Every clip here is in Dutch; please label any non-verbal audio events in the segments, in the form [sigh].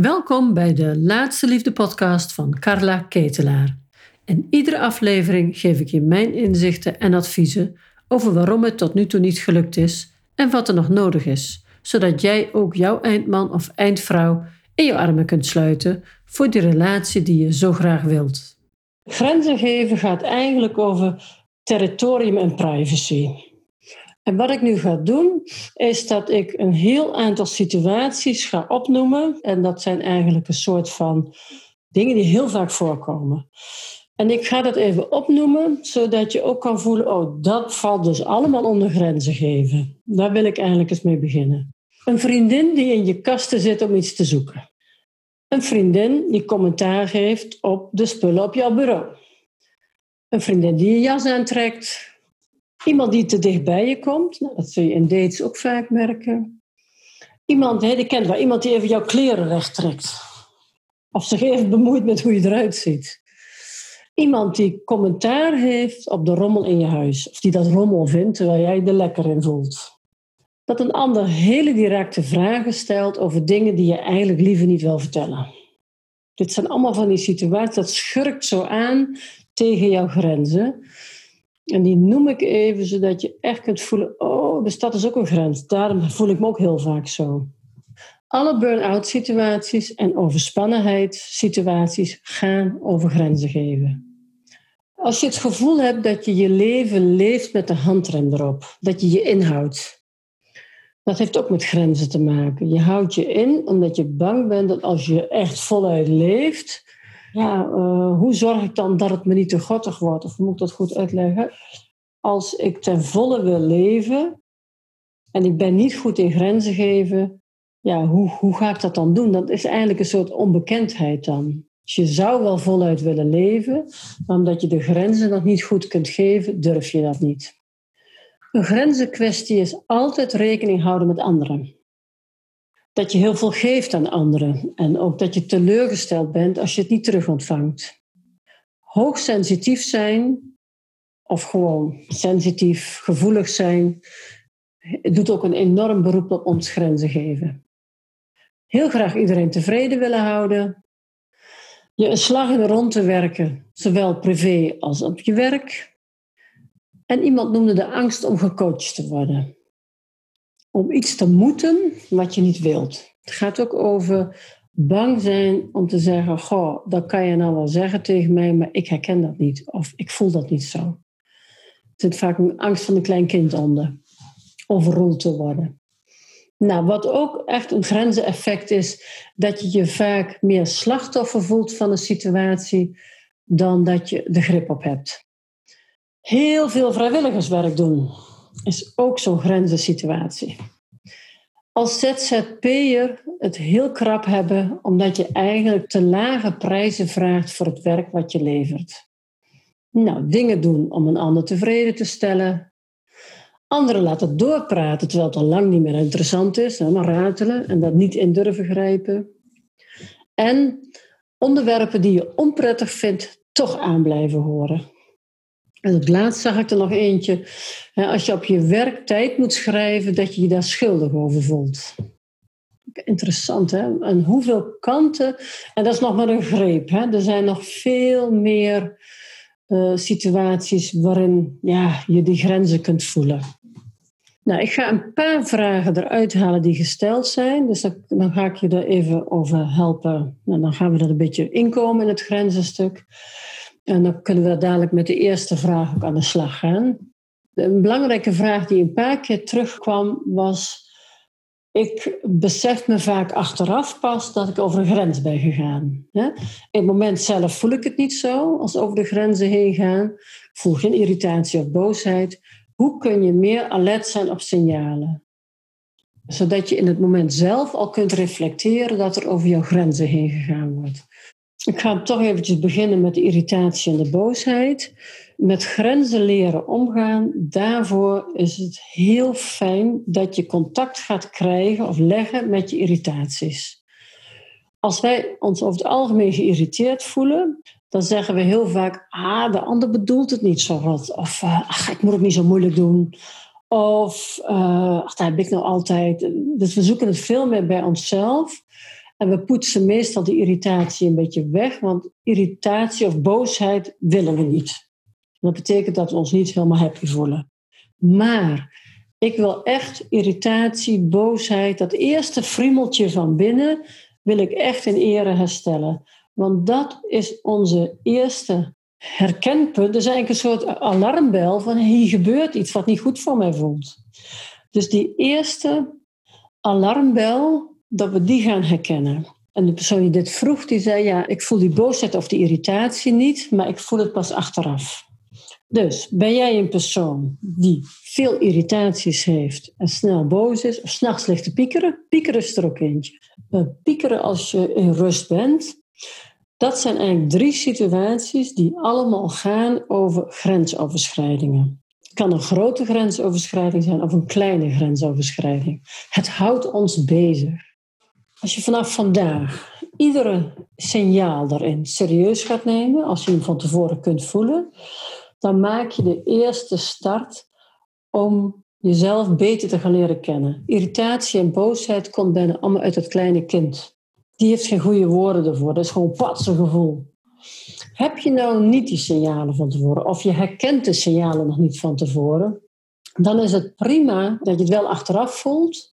Welkom bij de Laatste Liefde podcast van Carla Ketelaar. In iedere aflevering geef ik je mijn inzichten en adviezen over waarom het tot nu toe niet gelukt is en wat er nog nodig is, zodat jij ook jouw eindman of eindvrouw in je armen kunt sluiten voor die relatie die je zo graag wilt. Grenzen geven gaat eigenlijk over territorium en privacy. En wat ik nu ga doen, is dat ik een heel aantal situaties ga opnoemen. En dat zijn eigenlijk een soort van dingen die heel vaak voorkomen. En ik ga dat even opnoemen, zodat je ook kan voelen, oh, dat valt dus allemaal onder grenzen geven. Daar wil ik eigenlijk eens mee beginnen. Een vriendin die in je kasten zit om iets te zoeken. Een vriendin die commentaar geeft op de spullen op jouw bureau. Een vriendin die je jas aantrekt, Iemand die te dicht bij je komt, nou, dat zul je in dates ook vaak merken. Iemand, die kent wel, iemand die even jouw kleren recht trekt. Of zich even bemoeit met hoe je eruit ziet. Iemand die commentaar heeft op de rommel in je huis. Of die dat rommel vindt terwijl jij er lekker in voelt. Dat een ander hele directe vragen stelt over dingen die je eigenlijk liever niet wil vertellen. Dit zijn allemaal van die situaties, dat schurkt zo aan tegen jouw grenzen. En die noem ik even, zodat je echt kunt voelen, oh, dus dat is ook een grens. Daarom voel ik me ook heel vaak zo. Alle burn-out situaties en overspannenheid situaties gaan over grenzen geven. Als je het gevoel hebt dat je je leven leeft met de handrem erop, dat je je inhoudt, dat heeft ook met grenzen te maken. Je houdt je in omdat je bang bent dat als je echt voluit leeft, ja, uh, hoe zorg ik dan dat het me niet te gottig wordt? Of moet ik dat goed uitleggen? Als ik ten volle wil leven en ik ben niet goed in grenzen geven, ja, hoe, hoe ga ik dat dan doen? Dat is eigenlijk een soort onbekendheid dan. Dus je zou wel voluit willen leven, maar omdat je de grenzen nog niet goed kunt geven, durf je dat niet. Een grenzenkwestie is altijd rekening houden met anderen dat je heel veel geeft aan anderen. En ook dat je teleurgesteld bent als je het niet terug ontvangt. Hoogsensitief zijn, of gewoon sensitief, gevoelig zijn, doet ook een enorm beroep op ons grenzen geven. Heel graag iedereen tevreden willen houden. Je een slag in de ronde werken, zowel privé als op je werk. En iemand noemde de angst om gecoacht te worden om iets te moeten wat je niet wilt. Het gaat ook over bang zijn om te zeggen: Goh, dat kan je nou wel zeggen tegen mij, maar ik herken dat niet. Of ik voel dat niet zo. Er zit vaak een angst van een klein kind onder. Overroeld te worden. Nou, wat ook echt een grenzeneffect is, dat je je vaak meer slachtoffer voelt van een situatie dan dat je de grip op hebt. Heel veel vrijwilligerswerk doen is ook zo'n grenzensituatie. Als ZZP'er het heel krap hebben omdat je eigenlijk te lage prijzen vraagt voor het werk wat je levert. Nou, dingen doen om een ander tevreden te stellen. Anderen laten doorpraten terwijl het al lang niet meer interessant is, maar ratelen en dat niet in durven grijpen. En onderwerpen die je onprettig vindt, toch aan blijven horen. En het laatst zag ik er nog eentje. Als je op je werk tijd moet schrijven, dat je je daar schuldig over voelt. Interessant, hè? En hoeveel kanten. En dat is nog maar een greep. Hè? Er zijn nog veel meer uh, situaties waarin ja, je die grenzen kunt voelen. Nou, ik ga een paar vragen eruit halen die gesteld zijn. Dus dan, ga ik je er even over helpen. Nou, dan gaan we er een beetje inkomen in het grenzenstuk. En dan kunnen we dadelijk met de eerste vraag ook aan de slag gaan. Een belangrijke vraag die een paar keer terugkwam was: ik besef me vaak achteraf pas dat ik over een grens ben gegaan. In het moment zelf voel ik het niet zo als over de grenzen heen gaan. Voel geen irritatie of boosheid. Hoe kun je meer alert zijn op signalen? Zodat je in het moment zelf al kunt reflecteren dat er over jouw grenzen heen gegaan wordt. Ik ga toch eventjes beginnen met de irritatie en de boosheid. Met grenzen leren omgaan, daarvoor is het heel fijn dat je contact gaat krijgen of leggen met je irritaties. Als wij ons over het algemeen geïrriteerd voelen, dan zeggen we heel vaak: ah, de ander bedoelt het niet zo wat. Of uh, ach, ik moet het niet zo moeilijk doen. Of uh, ach, dat heb ik nou altijd. Dus we zoeken het veel meer bij onszelf. En we poetsen meestal die irritatie een beetje weg, want irritatie of boosheid willen we niet. Dat betekent dat we ons niet helemaal happy voelen. Maar ik wil echt irritatie, boosheid, dat eerste friemeltje van binnen, wil ik echt in ere herstellen. Want dat is onze eerste herkenpunt. Dat is eigenlijk een soort alarmbel van hier gebeurt iets wat niet goed voor mij voelt. Dus die eerste alarmbel, dat we die gaan herkennen. En de persoon die dit vroeg, die zei, ja, ik voel die boosheid of die irritatie niet, maar ik voel het pas achteraf. Dus ben jij een persoon die veel irritaties heeft en snel boos is, of s'nachts ligt te piekeren? Piekeren is er ook eentje. Piekeren als je in rust bent, dat zijn eigenlijk drie situaties die allemaal gaan over grensoverschrijdingen. Het kan een grote grensoverschrijding zijn of een kleine grensoverschrijding. Het houdt ons bezig. Als je vanaf vandaag iedere signaal daarin serieus gaat nemen, als je hem van tevoren kunt voelen, dan maak je de eerste start om jezelf beter te gaan leren kennen. Irritatie en boosheid komt bijna allemaal uit het kleine kind. Die heeft geen goede woorden ervoor. Dat is gewoon patse gevoel. Heb je nou niet die signalen van tevoren, of je herkent de signalen nog niet van tevoren, dan is het prima dat je het wel achteraf voelt.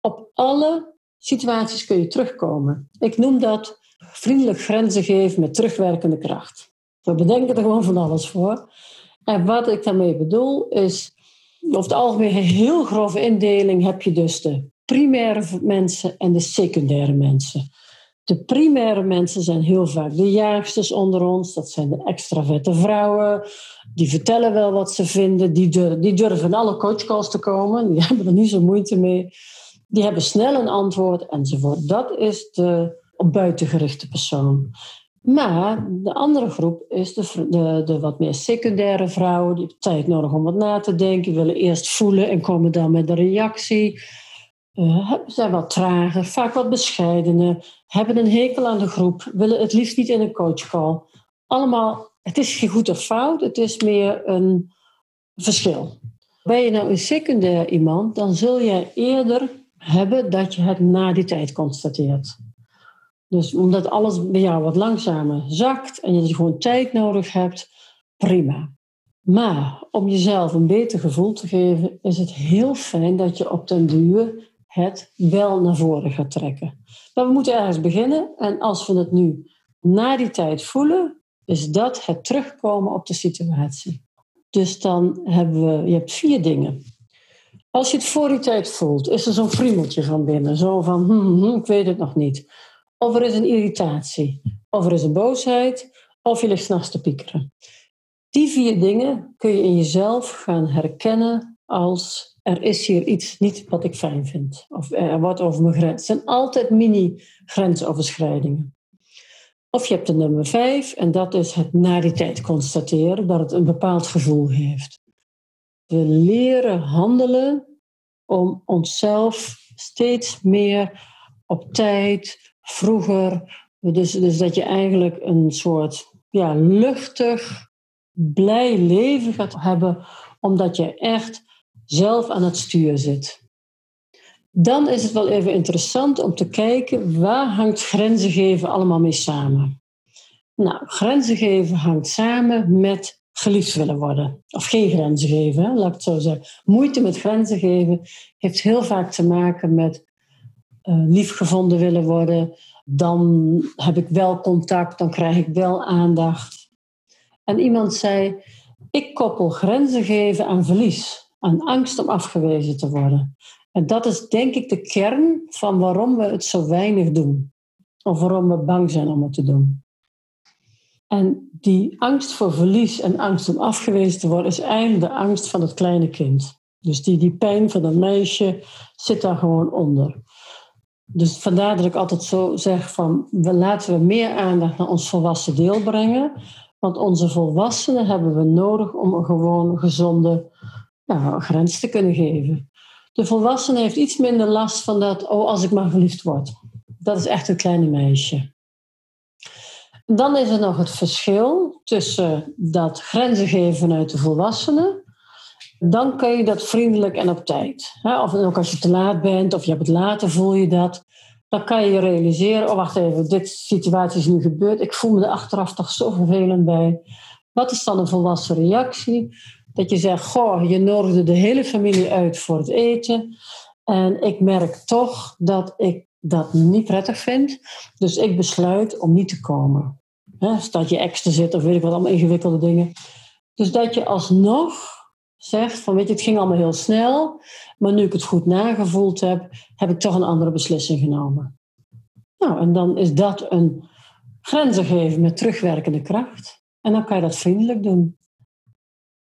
Op alle situaties kun je terugkomen. Ik noem dat vriendelijk grenzen geven met terugwerkende kracht. We bedenken er gewoon van alles voor. En wat ik daarmee bedoel is, over het algemeen een heel grove indeling heb je dus de primaire mensen en de secundaire mensen. De primaire mensen zijn heel vaak de jaagsters onder ons. Dat zijn de extraverte vrouwen. Die vertellen wel wat ze vinden. Die durven, die durven alle coachcalls te komen. Die [laughs] hebben er niet zo moeite mee. Die hebben snel een antwoord enzovoort. Dat is de op buitengerichte persoon. Maar de andere groep is de, de, de wat meer secundaire vrouwen. Die hebben tijd nodig om wat na te denken. Willen eerst voelen en komen dan met een reactie. Uh, zijn wat trager, vaak wat bescheidener. Hebben een hekel aan de groep. Willen het liefst niet in een coachcall. Allemaal, het is geen goed of fout. Het is meer een verschil. Ben je nou een secundair iemand, dan zul je eerder hebben dat je het na die tijd constateert. Dus omdat alles bij jou wat langzamer zakt en je gewoon tijd nodig hebt, prima. Maar om jezelf een beter gevoel te geven, is het heel fijn dat je op den duur het wel naar voren gaat trekken. Maar we moeten ergens beginnen en als we het nu na die tijd voelen, is dat het terugkomen op de situatie. Dus dan hebben we, je hebt vier dingen. Als je het voor die tijd voelt, is er zo'n friemeltje van binnen. Zo van, hm, hm, hm ik weet het nog niet. Of er is een irritatie. Of er is een boosheid. Of je ligt s'nachts te piekeren. Die vier dingen kun je in jezelf gaan herkennen als er is hier iets niet wat ik fijn vind. Of er wordt over mijn grens. Het zijn altijd mini-grensoverschrijdingen. Of je hebt de nummer vijf en dat is het na die tijd constateren dat het een bepaald gevoel heeft. We leren handelen om onszelf steeds meer op tijd, vroeger. Dus, dus dat je eigenlijk een soort ja, luchtig, blij leven gaat hebben, omdat je echt zelf aan het stuur zit. Dan is het wel even interessant om te kijken waar hangt grenzen geven allemaal mee samen. Nou, grenzen geven hangt samen met geliefd willen worden. Of geen grenzen geven, laat ik zo zeggen. Moeite met grenzen geven heeft heel vaak te maken met uh, liefgevonden willen worden. Dan heb ik wel contact, dan krijg ik wel aandacht. En iemand zei: Ik koppel grenzen geven aan verlies, aan angst om afgewezen te worden. En dat is denk ik de kern van waarom we het zo weinig doen. Of waarom we bang zijn om het te doen. En die angst voor verlies en angst om afgewezen te worden is eigenlijk de angst van het kleine kind. Dus die, die pijn van een meisje zit daar gewoon onder. Dus vandaar dat ik altijd zo zeg van laten we meer aandacht naar ons volwassen deel brengen. Want onze volwassenen hebben we nodig om een gewoon gezonde grens te kunnen geven. De volwassene heeft iets minder last van dat, oh, als ik maar verliefd word. Dat is echt een kleine meisje. Dan is er nog het verschil tussen dat grenzen geven vanuit de volwassenen. Dan kun je dat vriendelijk en op tijd. Of ook als je te laat bent of je hebt het later, voel je dat. dan kan je je realiseren, oh wacht even, dit situatie is nu gebeurd. Ik voel me er achteraf toch zo vervelend bij. Wat is dan een volwassen reactie? Dat je zegt, goh, je nodigde de hele familie uit voor het eten. En ik merk toch dat ik dat niet prettig vind. Dus ik besluit om niet te komen. He, je extra zit of weet ik wat, allemaal ingewikkelde dingen. Dus dat je alsnog zegt van weet je, het ging allemaal heel snel. Maar nu ik het goed nagevoeld heb, heb ik toch een andere beslissing genomen. Nou, en dan is dat een grenzen geven met terugwerkende kracht. En dan kan je dat vriendelijk doen.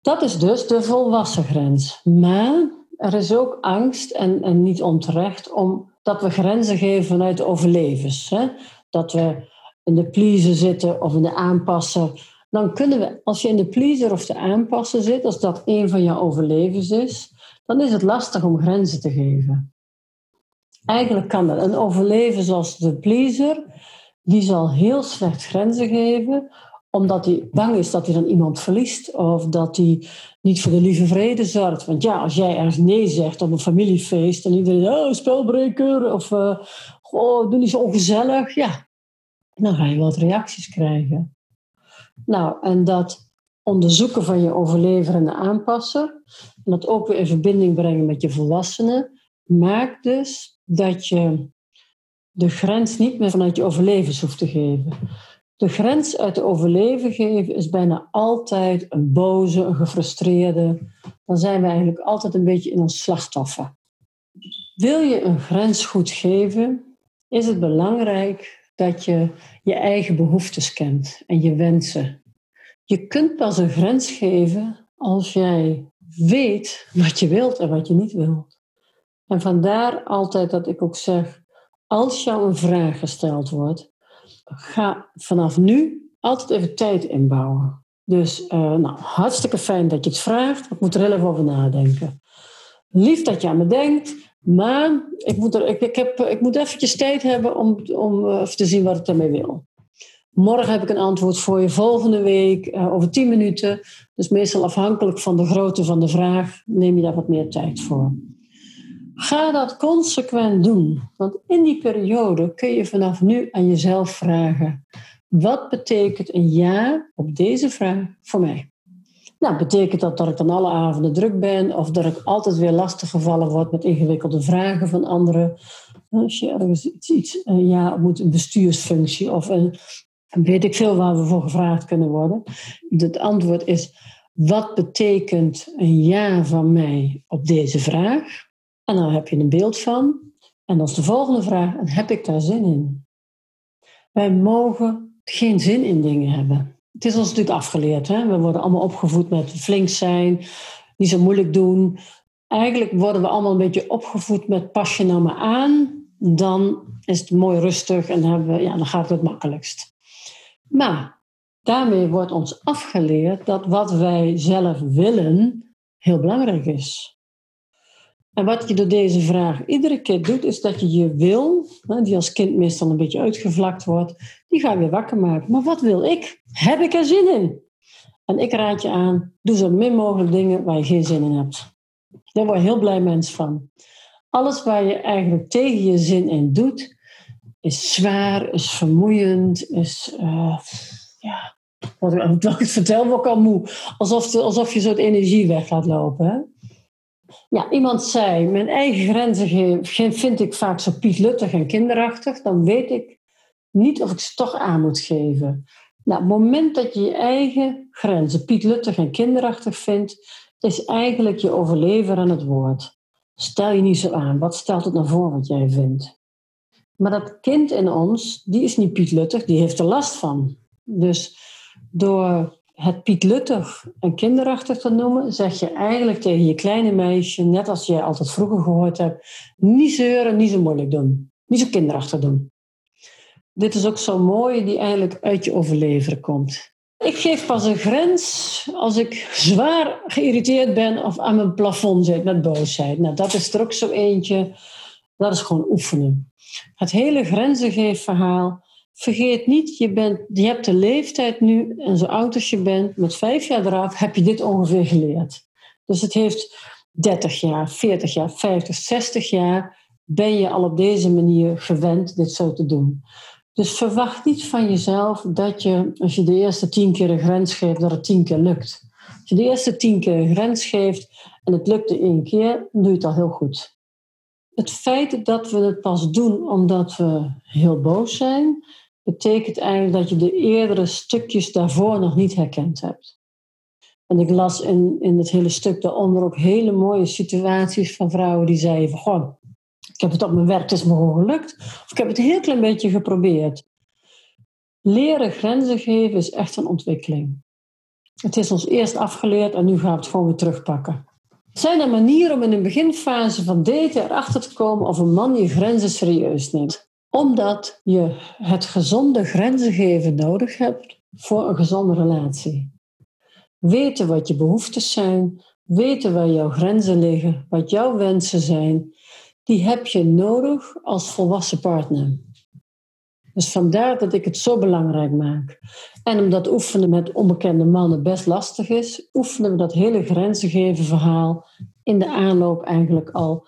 Dat is dus de volwassen grens. Maar er is ook angst, en, en niet onterecht, omdat we grenzen geven vanuit overlevens. Hè? Dat we in de pleaser zitten of in de aanpassen. Dan kunnen we, als je in de pleaser of de aanpassen zit, als dat een van jouw overlevens is, dan is het lastig om grenzen te geven. Eigenlijk kan dat. Een overleven zoals de pleaser, die zal heel slecht grenzen geven, omdat hij bang is dat hij dan iemand verliest. Of dat hij niet voor de lieve vrede zorgt. Want ja, als jij ergens nee zegt op een familiefeest en iedereen, oh, spelbreker, of oh, doe niet zo ongezellig. Ja, dan ga je wat reacties krijgen. Nou, en dat onderzoeken van je overlever en aanpassen, en dat ook weer in verbinding brengen met je volwassenen, maakt dus dat je de grens niet meer vanuit je overlevens hoeft te geven. De grens uit de overleven geven is bijna altijd een boze, een gefrustreerde. Dan zijn we eigenlijk altijd een beetje in ons slachtoffer. Wil je een grens goed geven, is het belangrijk dat je je eigen behoeftes kent en je wensen. Je kunt pas een grens geven als jij weet wat je wilt en wat je niet wilt. En vandaar altijd dat ik ook zeg, als jou een vraag gesteld wordt, ga vanaf nu altijd even tijd inbouwen. Dus uh, nou, hartstikke fijn dat je het vraagt. Ik moet er heel even over nadenken. Lief dat je aan me denkt, maar ik moet, er, ik, heb, ik moet eventjes tijd hebben om, om uh, te zien wat ik ermee wil. Morgen heb ik een antwoord voor je, volgende week uh, over 10 minuten. Dus meestal afhankelijk van de grootte van de vraag neem je daar wat meer tijd voor. Ga dat consequent doen. Want in die periode kun je vanaf nu aan jezelf vragen: wat betekent een ja op deze vraag voor mij? Nou, betekent dat dat ik dan alle avonden druk ben of dat ik altijd weer lastiggevallen word met ingewikkelde vragen van anderen? Als je ergens iets, iets een ja moet, een bestuursfunctie of een, weet ik veel waar we voor gevraagd kunnen worden. Het antwoord is: wat betekent een ja van mij op deze vraag? En dan heb je een beeld van. En dan is de volgende vraag, en heb ik daar zin in? Wij mogen geen zin in dingen hebben. Het is ons natuurlijk afgeleerd. Hè? We worden allemaal opgevoed met flink zijn, niet zo moeilijk doen. Eigenlijk worden we allemaal een beetje opgevoed met pas je nou maar aan. Dan is het mooi rustig en hebben we, ja, dan gaat het het makkelijkst. Maar daarmee wordt ons afgeleerd dat wat wij zelf willen heel belangrijk is. En wat je door deze vraag iedere keer doet, is dat je je wil, die als kind meestal een beetje uitgevlakt wordt, die ga je weer wakker maken. Maar wat wil ik? Heb ik er zin in? En ik raad je aan, doe zo min mogelijk dingen waar je geen zin in hebt. Daar word je heel blij mens van. Alles waar je eigenlijk tegen je zin in doet, is zwaar, is vermoeiend, is, uh, ja, wat ik, wat ik vertel, word ik al moe. Alsof, alsof je de energie weg laat lopen. Hè? Ja, iemand zei, mijn eigen grenzen vind ik vaak zo pietluttig en kinderachtig. Dan weet ik niet of ik ze toch aan moet geven. Nou, het moment dat je je eigen grenzen pietluttig en kinderachtig vindt, is eigenlijk je overlever aan het woord. Stel je niet zo aan. Wat stelt het nou voor wat jij vindt? Maar dat kind in ons, die is niet pietluttig, die heeft er last van. Dus door het pietluttig en kinderachtig te noemen, zeg je eigenlijk tegen je kleine meisje, net als jij altijd vroeger gehoord hebt, niet zeuren, niet zo moeilijk doen. Niet zo kinderachtig doen. Dit is ook zo mooi die eigenlijk uit je overleveren komt. Ik geef pas een grens als ik zwaar geïrriteerd ben of aan mijn plafond zit met boosheid. Nou, dat is er ook zo eentje. Dat is gewoon oefenen. Het hele grenzengeefverhaal vergeet niet, je, bent, je hebt de leeftijd nu, en zo oud als je bent, met vijf jaar eraf, heb je dit ongeveer geleerd. Dus het heeft 30 jaar, 40 jaar, 50, 60 jaar ben je al op deze manier gewend dit zo te doen. Dus verwacht niet van jezelf dat je, als je de eerste tien keer een grens geeft, dat het tien keer lukt. Als je de eerste tien keer een grens geeft en het lukt de één keer, dan doe je het al heel goed. Het feit dat we het pas doen omdat we heel boos zijn, betekent eigenlijk dat je de eerdere stukjes daarvoor nog niet herkend hebt. En ik las in, in het hele stuk daaronder ook hele mooie situaties van vrouwen die zeiden van, goh, ik heb het op mijn werk, het is me gewoon gelukt. Of ik heb het een heel klein beetje geprobeerd. Leren grenzen geven is echt een ontwikkeling. Het is ons eerst afgeleerd en nu gaan we het gewoon weer terugpakken. Zijn er manieren om in een beginfase van daten erachter te komen of een man je grenzen serieus neemt? Omdat je het gezonde grenzen geven nodig hebt voor een gezonde relatie. Weten wat je behoeftes zijn, weten waar jouw grenzen liggen, wat jouw wensen zijn, die heb je nodig als volwassen partner. Dus vandaar dat ik het zo belangrijk maak. En omdat oefenen met onbekende mannen best lastig is, oefenen we dat hele grenzen geven verhaal in de aanloop eigenlijk al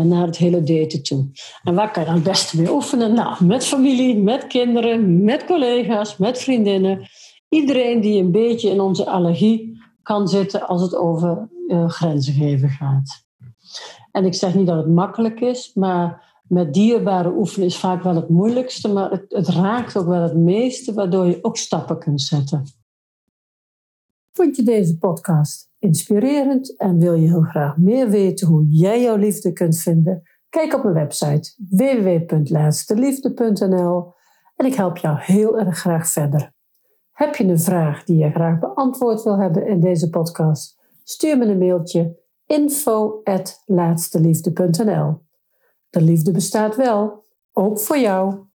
naar het hele daten toe. En waar kan je dan het beste mee oefenen? Nou, met familie, met kinderen, met collega's, met vriendinnen. Iedereen die een beetje in onze allergie kan zitten als het over uh, grenzen geven gaat. En ik zeg niet dat het makkelijk is, maar met dierbare oefenen is vaak wel het moeilijkste, maar het, het raakt ook wel het meeste, waardoor je ook stappen kunt zetten. Vond je deze podcast inspirerend en wil je heel graag meer weten hoe jij jouw liefde kunt vinden? Kijk op mijn website www.laatsteliefde.nl en ik help jou heel erg graag verder. Heb je een vraag die je graag beantwoord wil hebben in deze podcast? Stuur me een mailtje info.laatsteliefde.nl De liefde bestaat wel, ook voor jou.